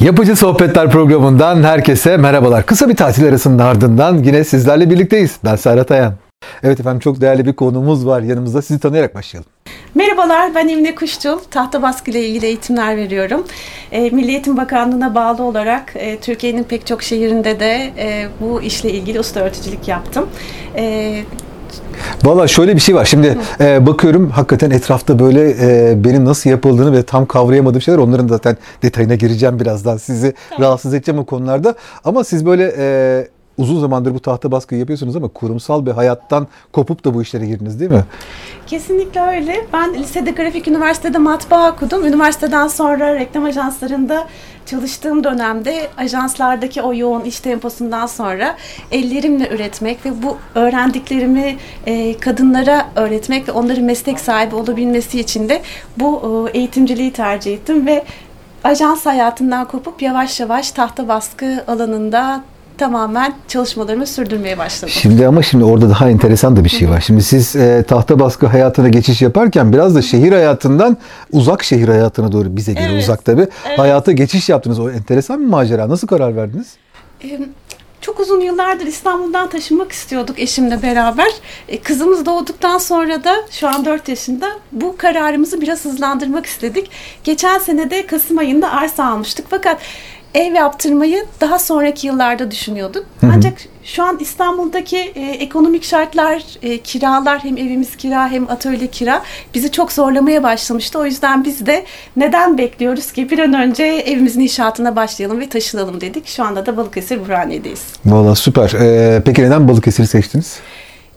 Yapıcı Sohbetler programından herkese merhabalar. Kısa bir tatil arasının ardından yine sizlerle birlikteyiz. Ben Serhat Ayan. Evet efendim çok değerli bir konuğumuz var yanımızda. Sizi tanıyarak başlayalım. Merhabalar ben Emine Kuşçul. Tahta baskı ile ilgili eğitimler veriyorum. E, Milli Bakanlığı'na bağlı olarak e, Türkiye'nin pek çok şehrinde de e, bu işle ilgili usta öğreticilik yaptım. E, Valla şöyle bir şey var. Şimdi e, bakıyorum hakikaten etrafta böyle e, benim nasıl yapıldığını ve tam kavrayamadığım şeyler. Onların zaten detayına gireceğim birazdan. Sizi Tamam. rahatsız edeceğim o konularda. Ama siz böyle e, uzun zamandır bu tahta baskıyı yapıyorsunuz ama kurumsal bir hayattan kopup da bu işlere girdiniz değil mi? Kesinlikle öyle. Ben lisede grafik üniversitede matbaa okudum. Üniversiteden sonra reklam ajanslarında çalıştığım dönemde ajanslardaki o yoğun iş temposundan sonra ellerimle üretmek ve bu öğrendiklerimi e, kadınlara öğretmek ve onların meslek sahibi olabilmesi için de bu e, eğitimciliği tercih ettim ve ajans hayatından kopup yavaş yavaş tahta baskı alanında tamamen çalışmalarımı sürdürmeye başladım. Şimdi ama şimdi orada daha enteresan da bir şey var. Şimdi siz e, tahta baskı hayatına geçiş yaparken biraz da şehir hayatından uzak şehir hayatına doğru bize göre Evet. uzak tabii. Evet. Hayata geçiş yaptınız. O enteresan bir macera. Nasıl karar verdiniz? Ee, Çok uzun yıllardır İstanbul'dan taşınmak istiyorduk eşimle beraber. Ee, Kızımız doğduktan sonra da şu an 4 yaşında bu kararımızı biraz hızlandırmak istedik. Geçen sene de Kasım ayında arsa almıştık fakat ev yaptırmayı daha sonraki yıllarda düşünüyorduk. Ancak şu an İstanbul'daki e, ekonomik şartlar, e, kiralar hem evimiz kira hem atölye kira bizi çok zorlamaya başlamıştı. O yüzden biz de neden bekliyoruz ki bir an önce evimizin inşaatına başlayalım ve taşınalım dedik. Şu anda da Balıkesir Burhaniye'deyiz. Valla süper. E, peki neden Balıkesir'i seçtiniz?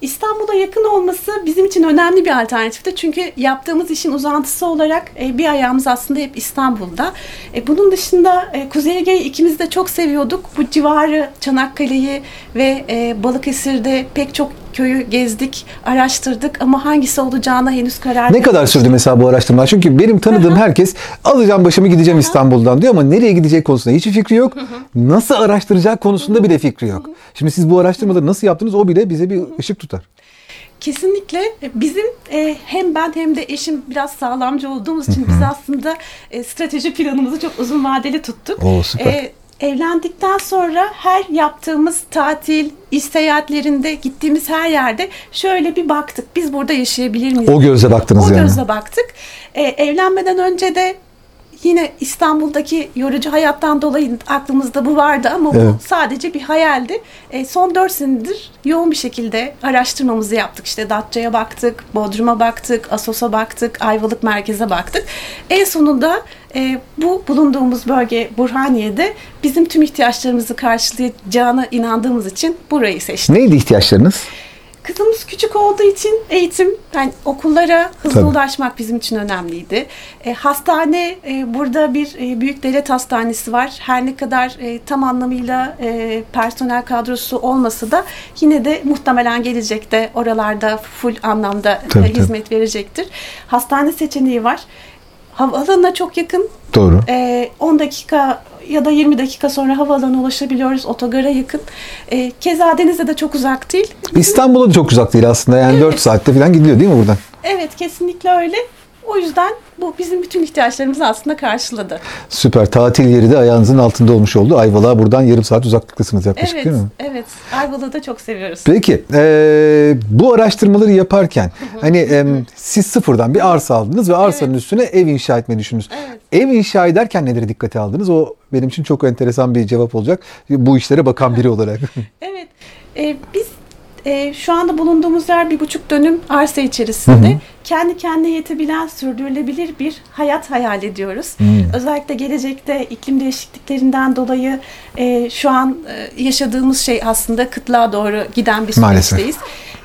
İstanbul'a yakın olması bizim için önemli bir alternatifti. Çünkü yaptığımız işin uzantısı olarak e, bir ayağımız aslında hep İstanbul'da. E, bunun dışında e, Kuzey Ege'yi ikimiz de çok seviyorduk. Bu civarı Çanakkale'yi ve e, Balıkesir'de pek çok köyü gezdik, araştırdık ama hangisi olacağına henüz karar Ne kadar sürdü mesela bu araştırmalar? Çünkü benim tanıdığım herkes alacağım başımı gideceğim İstanbul'dan diyor ama nereye gidecek konusunda hiçbir fikri yok. Nasıl araştıracak konusunda bile fikri yok. Şimdi siz bu araştırmaları nasıl yaptınız o bile bize bir ışık tutar. Kesinlikle bizim e, hem ben hem de eşim biraz sağlamcı olduğumuz için biz aslında e, strateji planımızı çok uzun vadeli tuttuk. Oo, süper. E, evlendikten sonra her yaptığımız tatil, iş seyahatlerinde gittiğimiz her yerde şöyle bir baktık. Biz burada yaşayabilir miyiz? O gözle baktınız O yani. gözle baktık. E, evlenmeden önce de yine İstanbul'daki yorucu hayattan dolayı aklımızda bu vardı ama Evet. bu sadece bir hayaldi. E, son 4 senedir yoğun bir şekilde araştırmamızı yaptık. İşte Datça'ya baktık, Bodrum'a baktık, Asos'a baktık, Ayvalık merkeze baktık. En sonunda e, bu bulunduğumuz bölge Burhaniye'de bizim tüm ihtiyaçlarımızı karşılayacağına inandığımız için burayı seçtik. Neydi ihtiyaçlarınız? Kızımız küçük olduğu için eğitim, yani okullara hızlı Tabii. ulaşmak bizim için önemliydi. E, hastane, e, burada bir e, büyük devlet hastanesi var. Her ne kadar e, tam anlamıyla e, personel kadrosu olmasa da yine de muhtemelen gelecekte oralarda full anlamda e, Tabii, tabii. hizmet verecektir. Hastane seçeneği var. Havaalanına çok yakın. Doğru. E, 10 dakika ya da 20 dakika sonra havaalanına ulaşabiliyoruz. Otogara yakın. E, keza denize de çok uzak değil. İstanbul'a da çok uzak değil aslında. Yani 4 saatte falan gidiliyor değil mi buradan? Evet kesinlikle öyle. O yüzden bu bizim bütün ihtiyaçlarımızı aslında karşıladı. Süper. Tatil yeri de ayağınızın altında olmuş oldu. Ayvalık'a buradan yarım saat uzaklıktasınız yaklaşık Evet, değil mi? evet. Ayvalık'ı da çok seviyoruz. Peki eee, bu araştırmaları yaparken hani em, siz sıfırdan bir arsa aldınız ve arsanın Evet. üstüne ev inşa etmeyi düşündünüz. Evet. Ev inşa ederken neleri dikkate aldınız? O benim için çok enteresan bir cevap olacak. Bu işlere bakan biri olarak. Evet. e, biz e, şu anda bulunduğumuz yer bir buçuk dönüm arsa içerisinde kendi kendine yetebilen sürdürülebilir bir hayat hayal ediyoruz. Özellikle gelecekte iklim değişikliklerinden dolayı e, şu an e, yaşadığımız şey aslında kıtlığa doğru giden bir süreçteyiz.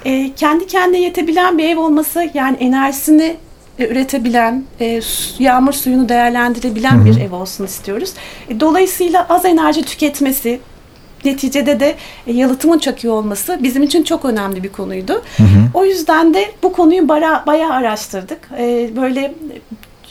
E, kendi kendine yetebilen bir ev olması yani enerjisini e, üretebilen, e, yağmur suyunu değerlendirebilen bir ev olsun istiyoruz. E, Dolayısıyla az enerji tüketmesi, neticede de e, yalıtımın çok iyi olması bizim için çok önemli bir konuydu. O yüzden de bu konuyu bara, bayağı araştırdık. E, Böyle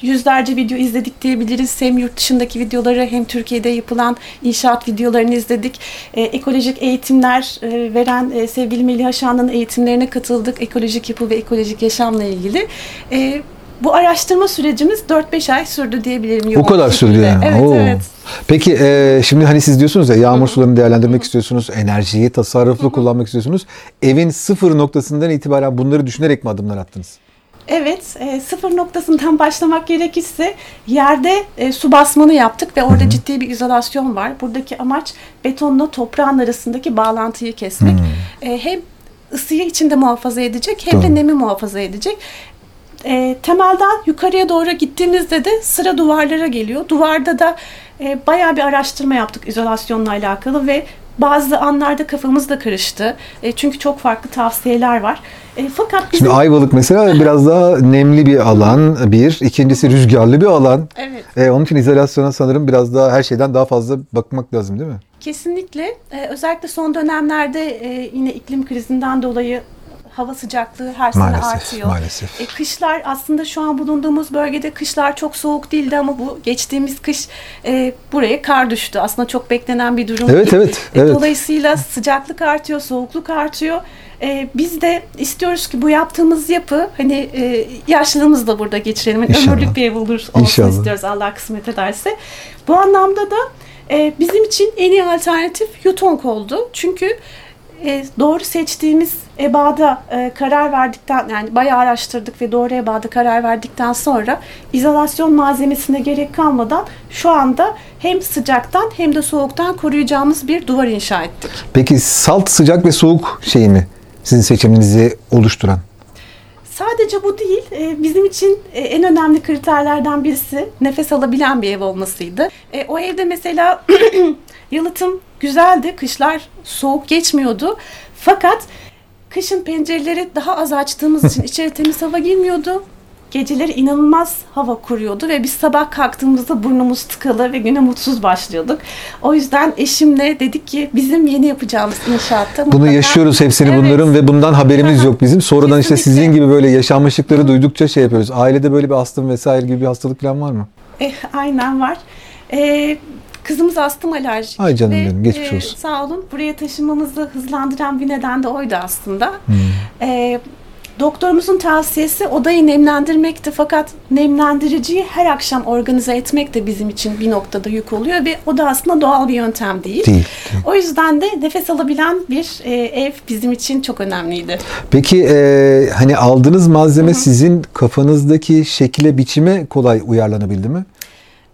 yüzlerce video izledik diyebiliriz. Hem yurt dışındaki videoları hem Türkiye'de yapılan inşaat videolarını izledik. E, ekolojik eğitimler e, veren e, sevgili Melih Aşan'ın eğitimlerine katıldık. Ekolojik yapı ve ekolojik yaşamla ilgili. E, bu araştırma sürecimiz 4-5 ay sürdü diyebilirim. O kadar sürdü yani. Evet, Oo. evet. Peki e, şimdi hani siz diyorsunuz ya yağmur sularını değerlendirmek istiyorsunuz, enerjiyi tasarruflu kullanmak istiyorsunuz. Evin sıfır noktasından itibaren bunları düşünerek mi adımlar attınız? Evet, e, sıfır noktasından başlamak gerekirse yerde e, su basmanı yaptık ve orada ciddi bir izolasyon var. Buradaki amaç betonla toprağın arasındaki bağlantıyı kesmek. E, hem ısıyı içinde muhafaza edecek hem Doğru. de nemi muhafaza edecek. E, temelden yukarıya doğru gittiğimizde de sıra duvarlara geliyor. Duvarda da e, bayağı bir araştırma yaptık izolasyonla alakalı ve bazı anlarda kafamız da karıştı. E, çünkü çok farklı tavsiyeler var. E, fakat bizim... Şimdi Ayvalık mesela biraz daha nemli bir alan bir. ikincisi rüzgarlı bir alan. Evet. E, onun için izolasyona sanırım biraz daha her şeyden daha fazla bakmak lazım değil mi? Kesinlikle. Ee, özellikle son dönemlerde e, yine iklim krizinden dolayı hava sıcaklığı her sene Maalesef, artıyor. maalesef. E, kışlar aslında şu an bulunduğumuz bölgede kışlar çok soğuk değildi ama bu geçtiğimiz kış e, buraya kar düştü. Aslında çok beklenen bir durum Evet, değil. evet, E, evet. Dolayısıyla sıcaklık artıyor, soğukluk artıyor. E, biz de istiyoruz ki bu yaptığımız yapı hani e, yaşlılığımızı da burada geçirelim. Hani İnşallah. ömürlük bir ev olur, olsun İnşallah. istiyoruz Allah kısmet ederse. Bu anlamda da e, bizim için en iyi alternatif Yutong oldu. Çünkü e, doğru seçtiğimiz ebada e, karar verdikten yani bayağı araştırdık ve doğru ebada karar verdikten sonra izolasyon malzemesine gerek kalmadan şu anda hem sıcaktan hem de soğuktan koruyacağımız bir duvar inşa ettik. Peki salt, sıcak ve soğuk şeyi mi sizin seçiminizi oluşturan? Sadece bu değil, e, bizim için e, en önemli kriterlerden birisi nefes alabilen bir ev olmasıydı. E, O evde mesela yalıtım güzeldi, kışlar soğuk geçmiyordu. Fakat kışın pencereleri daha az açtığımız için içeri temiz hava girmiyordu. Geceleri inanılmaz hava kuruyordu ve biz sabah kalktığımızda burnumuz tıkalı ve güne mutsuz başlıyorduk. O yüzden eşimle dedik ki bizim yeni yapacağımız inşaatta Bunu mutlaka- yaşıyoruz hepsini Evet. bunların ve bundan haberimiz yok bizim. Sonradan işte Kesinlikle. sizin gibi böyle yaşanmışlıkları duydukça şey yapıyoruz. Ailede böyle bir astım vesaire gibi bir hastalık falan var mı? E, aynen var. E, kızımız astım alerjik. Ay canım Ve, benim, geçmiş e, olsun. Sağ olun. Buraya taşınmamızı hızlandıran bir neden de oydu aslında. Hmm. E, doktorumuzun tavsiyesi odayı nemlendirmekti. Fakat nemlendiriciyi her akşam organize etmek de bizim için bir noktada yük oluyor ve o da aslında doğal bir yöntem değil. Değil. O yüzden de nefes alabilen bir e, ev bizim için çok önemliydi. Peki e, hani aldığınız malzeme sizin kafanızdaki şekile biçime kolay uyarlanabildi mi?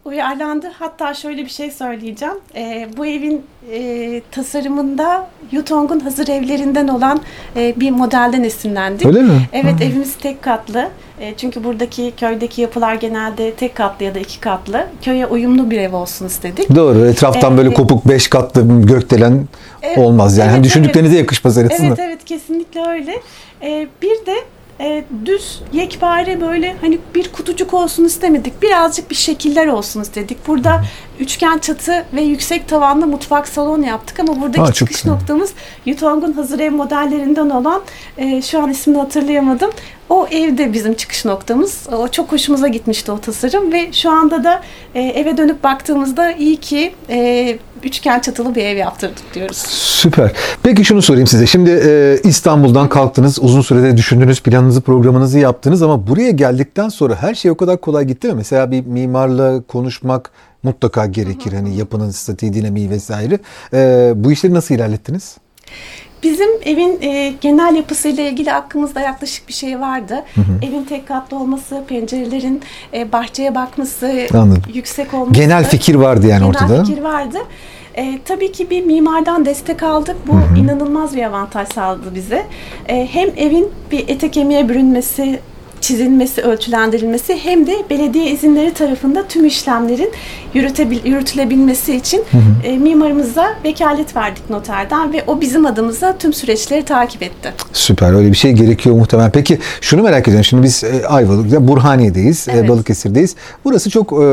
Uyarlandı. Hatta şöyle bir şey söyleyeceğim. Ee, bu evin e, tasarımında Yutong'un hazır evlerinden olan e, bir modelden esinlendik. Öyle mi? Evet evimiz tek katlı. E, çünkü buradaki köydeki yapılar genelde tek katlı ya da iki katlı. Köye uyumlu bir ev olsun istedik. Doğru. Etraftan böyle Evet. kopuk beş katlı gökdelen Evet, olmaz yani. evet, hani düşündüklerinize yakışmaz arasında. Evet evet kesinlikle öyle. Ee, bir de e, düz yekpare böyle hani bir kutucuk olsun istemedik. Birazcık bir şekiller olsun istedik. Burada üçgen çatı ve yüksek tavanlı mutfak salon yaptık ama buradaki Aa, çıkış güzel. noktamız Yutong'un hazır ev modellerinden olan e, şu an ismini hatırlayamadım. O evde bizim çıkış noktamız. O çok hoşumuza gitmişti o tasarım ve şu anda da e, eve dönüp baktığımızda iyi ki e, üçgen çatılı bir ev yaptırdık diyoruz. Süper. Peki şunu sorayım size. Şimdi e, İstanbul'dan kalktınız. Uzun sürede düşündünüz, planınızı, programınızı yaptınız ama buraya geldikten sonra her şey o kadar kolay gitti mi? Mesela bir mimarla konuşmak mutlaka gerekir. Hani yapının statiği, dinamiği vesaire. E, bu işleri nasıl ilerlettiniz? Bizim evin e, genel yapısıyla ilgili aklımızda yaklaşık bir şey vardı. Evin tek katlı olması, pencerelerin e, bahçeye bakması, Anladım. yüksek olması. Genel fikir vardı yani genel ortada. fikir vardı. E, tabii ki bir mimardan destek aldık. Bu inanılmaz bir avantaj sağladı bize. E, hem evin bir ete kemiğe bürünmesi, çizilmesi, ölçülendirilmesi hem de belediye izinleri tarafında tüm işlemlerin yürütülebilmesi için e, mimarımıza vekalet verdik noterden ve o bizim adımıza tüm süreçleri takip etti. Süper. Öyle bir şey gerekiyor muhtemelen. Peki şunu merak ediyorum. Şimdi biz e, Ayvalık'ta Burhaniye'deyiz. e, Evet. Balıkesir'deyiz. Burası çok e,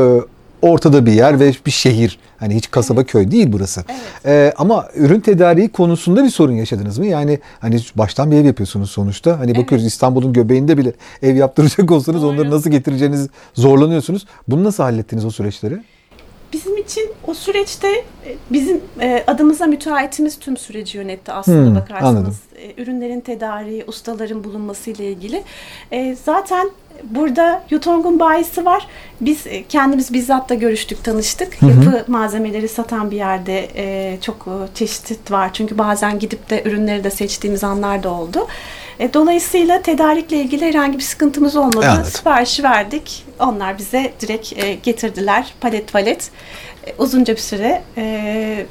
ortada bir yer ve bir şehir. Hani hiç kasaba köy değil burası. E, ama ürün tedariği konusunda bir sorun yaşadınız mı? Yani hani baştan bir ev yapıyorsunuz sonuçta. Hani bakıyoruz İstanbul'un göbeğinde bile ev yaptıracak olsanız Doğru. onları nasıl getireceğiniz zorlanıyorsunuz. Bunu nasıl hallettiniz o süreçleri? Bizim için o süreçte e, bizim e, adımıza müteahhitimiz tüm süreci yönetti aslında Hmm, bakarsanız. anladım. E, ürünlerin tedariği, ustaların bulunması ile ilgili. Zaten Burada Yutong'un bayisi var. Biz kendimiz bizzat da görüştük, tanıştık. Yapı malzemeleri satan bir yerde çok e, çeşit var. Çünkü bazen gidip de ürünleri de seçtiğimiz anlar da oldu. E, dolayısıyla tedarikle ilgili herhangi bir sıkıntımız olmadı. Anladım. Siparişi verdik. Onlar bize direkt e, getirdiler. Palet palet. E, uzunca bir süre e,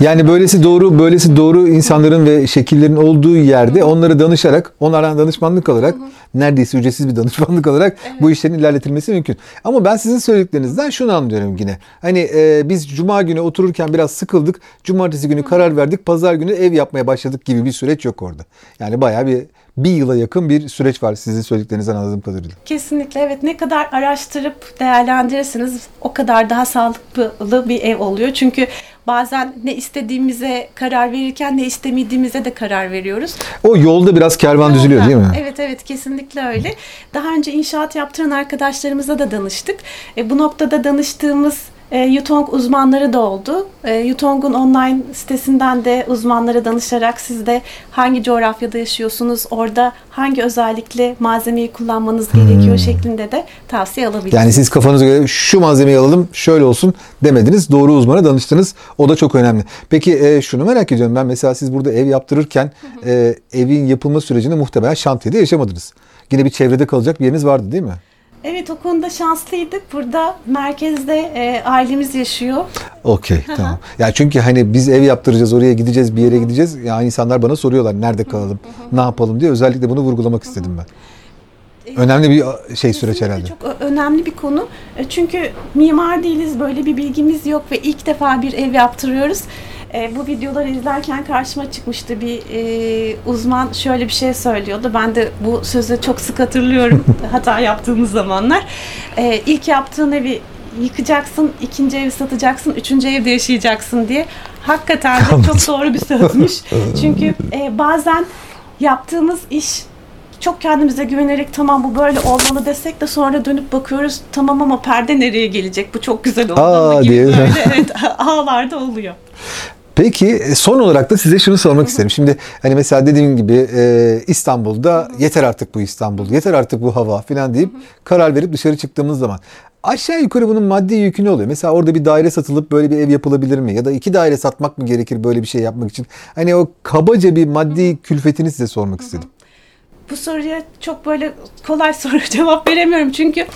Yani böylesi doğru, böylesi doğru insanların ve şekillerin olduğu yerde onlara danışarak, onlardan danışmanlık alarak, neredeyse ücretsiz bir danışmanlık alarak bu işlerin ilerletilmesi mümkün. Ama ben sizin söylediklerinizden şunu anlıyorum yine. Hani e, biz cuma günü otururken biraz sıkıldık, cumartesi günü karar verdik, pazar günü ev yapmaya başladık gibi bir süreç yok orada. Yani bayağı bir bir yıla yakın bir süreç var sizin söylediklerinizden anladığım kadarıyla. Kesinlikle evet ne kadar araştırıp değerlendirirseniz o kadar daha sağlıklı bir ev oluyor. Çünkü bazen ne istediğimize karar verirken ne istemediğimize de karar veriyoruz. O yolda biraz kervan düzülüyor değil mi? Evet evet kesinlikle öyle. Daha önce inşaat yaptıran arkadaşlarımıza da danıştık. E, bu noktada danıştığımız e, Yutong uzmanları da oldu. E, Yutong'un online sitesinden de uzmanlara danışarak siz de hangi coğrafyada yaşıyorsunuz, orada hangi özellikle malzemeyi kullanmanız gerekiyor şeklinde de tavsiye alabilirsiniz. Hmm. Yani siz kafanıza göre şu malzemeyi alalım şöyle olsun demediniz. Doğru uzmana danıştınız. O da çok önemli. Peki e, şunu merak ediyorum ben mesela siz burada ev yaptırırken e, evin yapılma sürecini muhtemelen şantiyede yaşamadınız. Yine bir çevrede kalacak bir yeriniz vardı değil mi? Evet o konuda şanslıydık. Burada merkezde e, ailemiz yaşıyor. Okey tamam. Ya çünkü hani biz ev yaptıracağız oraya gideceğiz bir yere gideceğiz. Yani insanlar bana soruyorlar nerede kalalım ne yapalım diye özellikle bunu vurgulamak istedim ben. Önemli bir şey süreç Kesinlikle herhalde. Çok önemli bir konu. E, Çünkü mimar değiliz, böyle bir bilgimiz yok ve ilk defa bir ev yaptırıyoruz. E, bu videoları izlerken karşıma çıkmıştı bir e, uzman şöyle bir şey söylüyordu. Ben de bu sözü çok sık hatırlıyorum hata yaptığımız zamanlar. E, ilk yaptığın evi yıkacaksın, ikinci evi satacaksın, üçüncü evde yaşayacaksın diye. Hakikaten de çok doğru bir sözmüş. Çünkü e, bazen yaptığımız iş çok kendimize güvenerek tamam bu böyle olmalı desek de sonra dönüp bakıyoruz tamam ama perde nereye gelecek bu çok güzel oldu Aa gibi diye. böyle evet ağlarda oluyor. Peki e, son olarak da size şunu sormak isterim. Şimdi hani mesela dediğim gibi e, İstanbul'da yeter artık bu İstanbul, yeter artık bu hava falan deyip karar verip dışarı çıktığımız zaman aşağı yukarı bunun maddi yükü ne oluyor? Mesela orada bir daire satılıp böyle bir ev yapılabilir mi? Ya da iki daire satmak mı gerekir böyle bir şey yapmak için? Hani o kabaca bir maddi külfetini size sormak istedim. Bu soruya çok böyle kolay soru cevap veremiyorum çünkü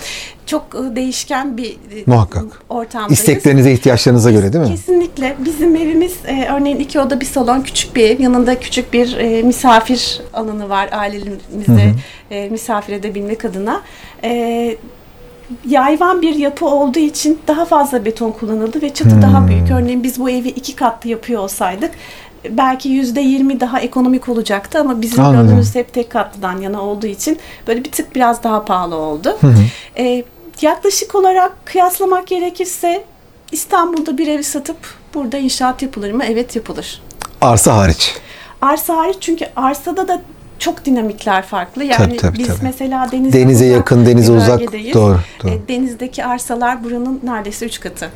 çok e, değişken bir e, Muhakkak. ortamdayız. İsteklerinize, ihtiyaçlarınıza göre değil mi? Kesinlikle. Bizim evimiz e, örneğin iki oda bir salon küçük bir ev. Yanında küçük bir e, misafir alanı var ailelerimize e, misafir edebilmek adına. E, yayvan bir yapı olduğu için daha fazla beton kullanıldı ve çatı daha büyük. Örneğin biz bu evi iki katlı yapıyor olsaydık belki yüzde yirmi daha ekonomik olacaktı ama bizim Anladım. gönlümüz hep tek katlıdan yana olduğu için böyle bir tık biraz daha pahalı oldu. E, yaklaşık olarak kıyaslamak gerekirse İstanbul'da bir evi satıp burada inşaat yapılır mı? Evet yapılır. Arsa hariç. Arsa hariç çünkü arsada da çok dinamikler farklı. Yani Tabii, tabii, biz tabii. mesela denize, Denize uzak yakın, denize uzak. bölgedeyiz. Doğru, doğru. E, denizdeki arsalar buranın neredeyse üç katı.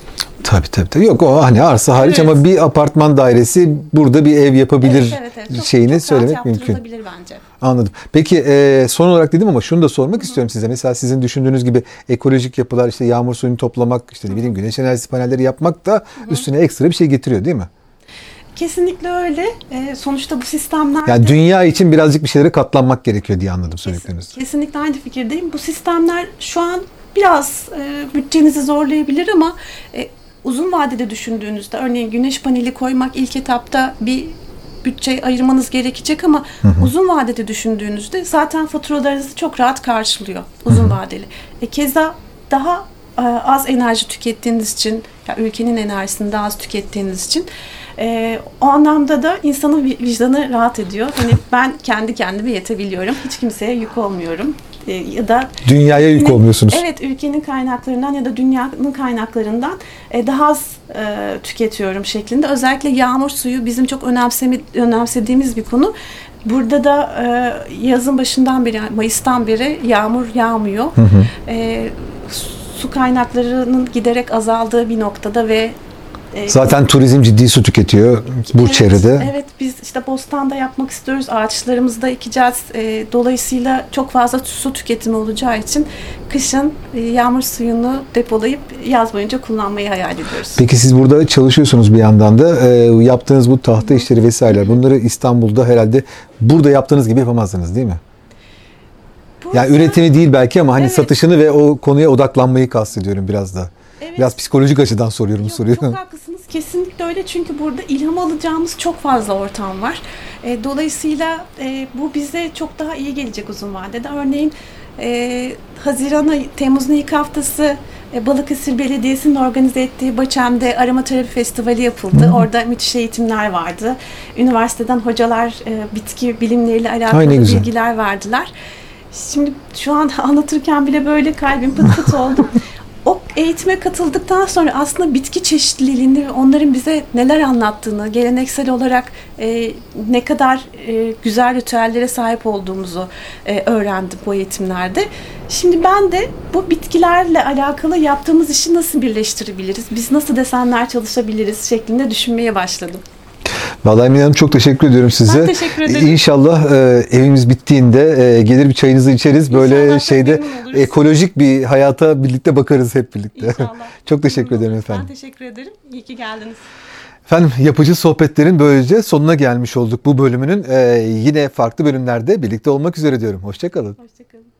Tabii tabii. tabii. Yok o hani arsa hariç Evet. ama bir apartman dairesi burada bir ev yapabilir Evet, evet, evet. Çok- şeyini çok söylemek mümkün. bence. Anladım. Peki e, son olarak dedim ama şunu da sormak istiyorum size. Mesela sizin düşündüğünüz gibi ekolojik yapılar işte yağmur suyunu toplamak, işte ne bileyim güneş enerjisi panelleri yapmak da üstüne ekstra bir şey getiriyor değil mi? Kesinlikle öyle. E, sonuçta bu sistemler Yani dünya için birazcık bir şeylere katlanmak gerekiyor diye anladım söylediklerinizden. Kesinlikle aynı fikirdeyim. Bu sistemler şu an biraz e, bütçenizi zorlayabilir ama e, uzun vadede düşündüğünüzde örneğin güneş paneli koymak ilk etapta bir bütçe ayırmanız gerekecek ama uzun vadede düşündüğünüzde zaten faturalarınızı çok rahat karşılıyor uzun vadeli. E, keza daha e, az enerji tükettiğiniz için, ya ülkenin enerjisini daha az tükettiğiniz için e, o anlamda da insanın vi- vicdanı rahat ediyor. Hani ben kendi kendime yetebiliyorum. Hiç kimseye yük olmuyorum. E, ya da Dünyaya yük Yine- olmuyorsunuz. Evet, ülkenin kaynaklarından ya da dünyanın kaynaklarından e, daha az e, tüketiyorum şeklinde. Özellikle yağmur suyu bizim çok önemsemi, önemsediğimiz bir konu. Burada da e, yazın başından beri, Mayıs'tan beri yağmur yağmıyor. E, su kaynaklarının giderek azaldığı bir noktada ve e, Zaten turizm ciddi su tüketiyor bu Evet, çevrede. Evet biz işte bostanda yapmak istiyoruz. Ağaçlarımızı da ekeceğiz. E, dolayısıyla çok fazla su tüketimi olacağı için kışın e, yağmur suyunu depolayıp yaz boyunca kullanmayı hayal ediyoruz. Peki siz burada çalışıyorsunuz bir yandan da Ee, yaptığınız bu tahta işleri vesaireler bunları İstanbul'da herhalde burada yaptığınız gibi yapamazdınız değil mi? Burada- Yani üretimi değil belki ama hani Evet. satışını ve o konuya odaklanmayı kastediyorum biraz da. Evet. Biraz psikolojik açıdan soruyorum Yok, soruyu. Çok haklısınız. Kesinlikle öyle. Çünkü burada ilham alacağımız çok fazla ortam var. E, dolayısıyla e, bu bize çok daha iyi gelecek uzun vadede. Örneğin e, Haziran ayı, Temmuz'un ilk haftası e, Balıkesir Belediyesi'nin organize ettiği Baçem'de Aromaterapi Festivali yapıldı. Orada müthiş eğitimler vardı. Üniversiteden hocalar e, bitki bilimleriyle alakalı Ay, ne güzel. bilgiler verdiler. Şimdi şu an anlatırken bile böyle kalbim pıt pıt oldu. O eğitime katıldıktan sonra aslında bitki çeşitliliğini ve onların bize neler anlattığını, geleneksel olarak e, ne kadar e, güzel ritüellere sahip olduğumuzu e, öğrendim bu eğitimlerde. Şimdi ben de bu bitkilerle alakalı yaptığımız işi nasıl birleştirebiliriz, biz nasıl desenler çalışabiliriz şeklinde düşünmeye başladım. Vallahi Emine Hanım çok teşekkür ediyorum size. Ben teşekkür ederim. İnşallah e, evimiz bittiğinde e, gelir bir çayınızı içeriz. Böyle İnşallah, şeyde ekolojik bir hayata birlikte bakarız hep birlikte. İnşallah. çok teşekkür Memnun ederim efendim. Ben teşekkür ederim. İyi ki geldiniz. Efendim yapıcı sohbetlerin böylece sonuna gelmiş olduk bu bölümünün. E, yine farklı bölümlerde birlikte olmak üzere diyorum. Hoşçakalın. Hoşçakalın.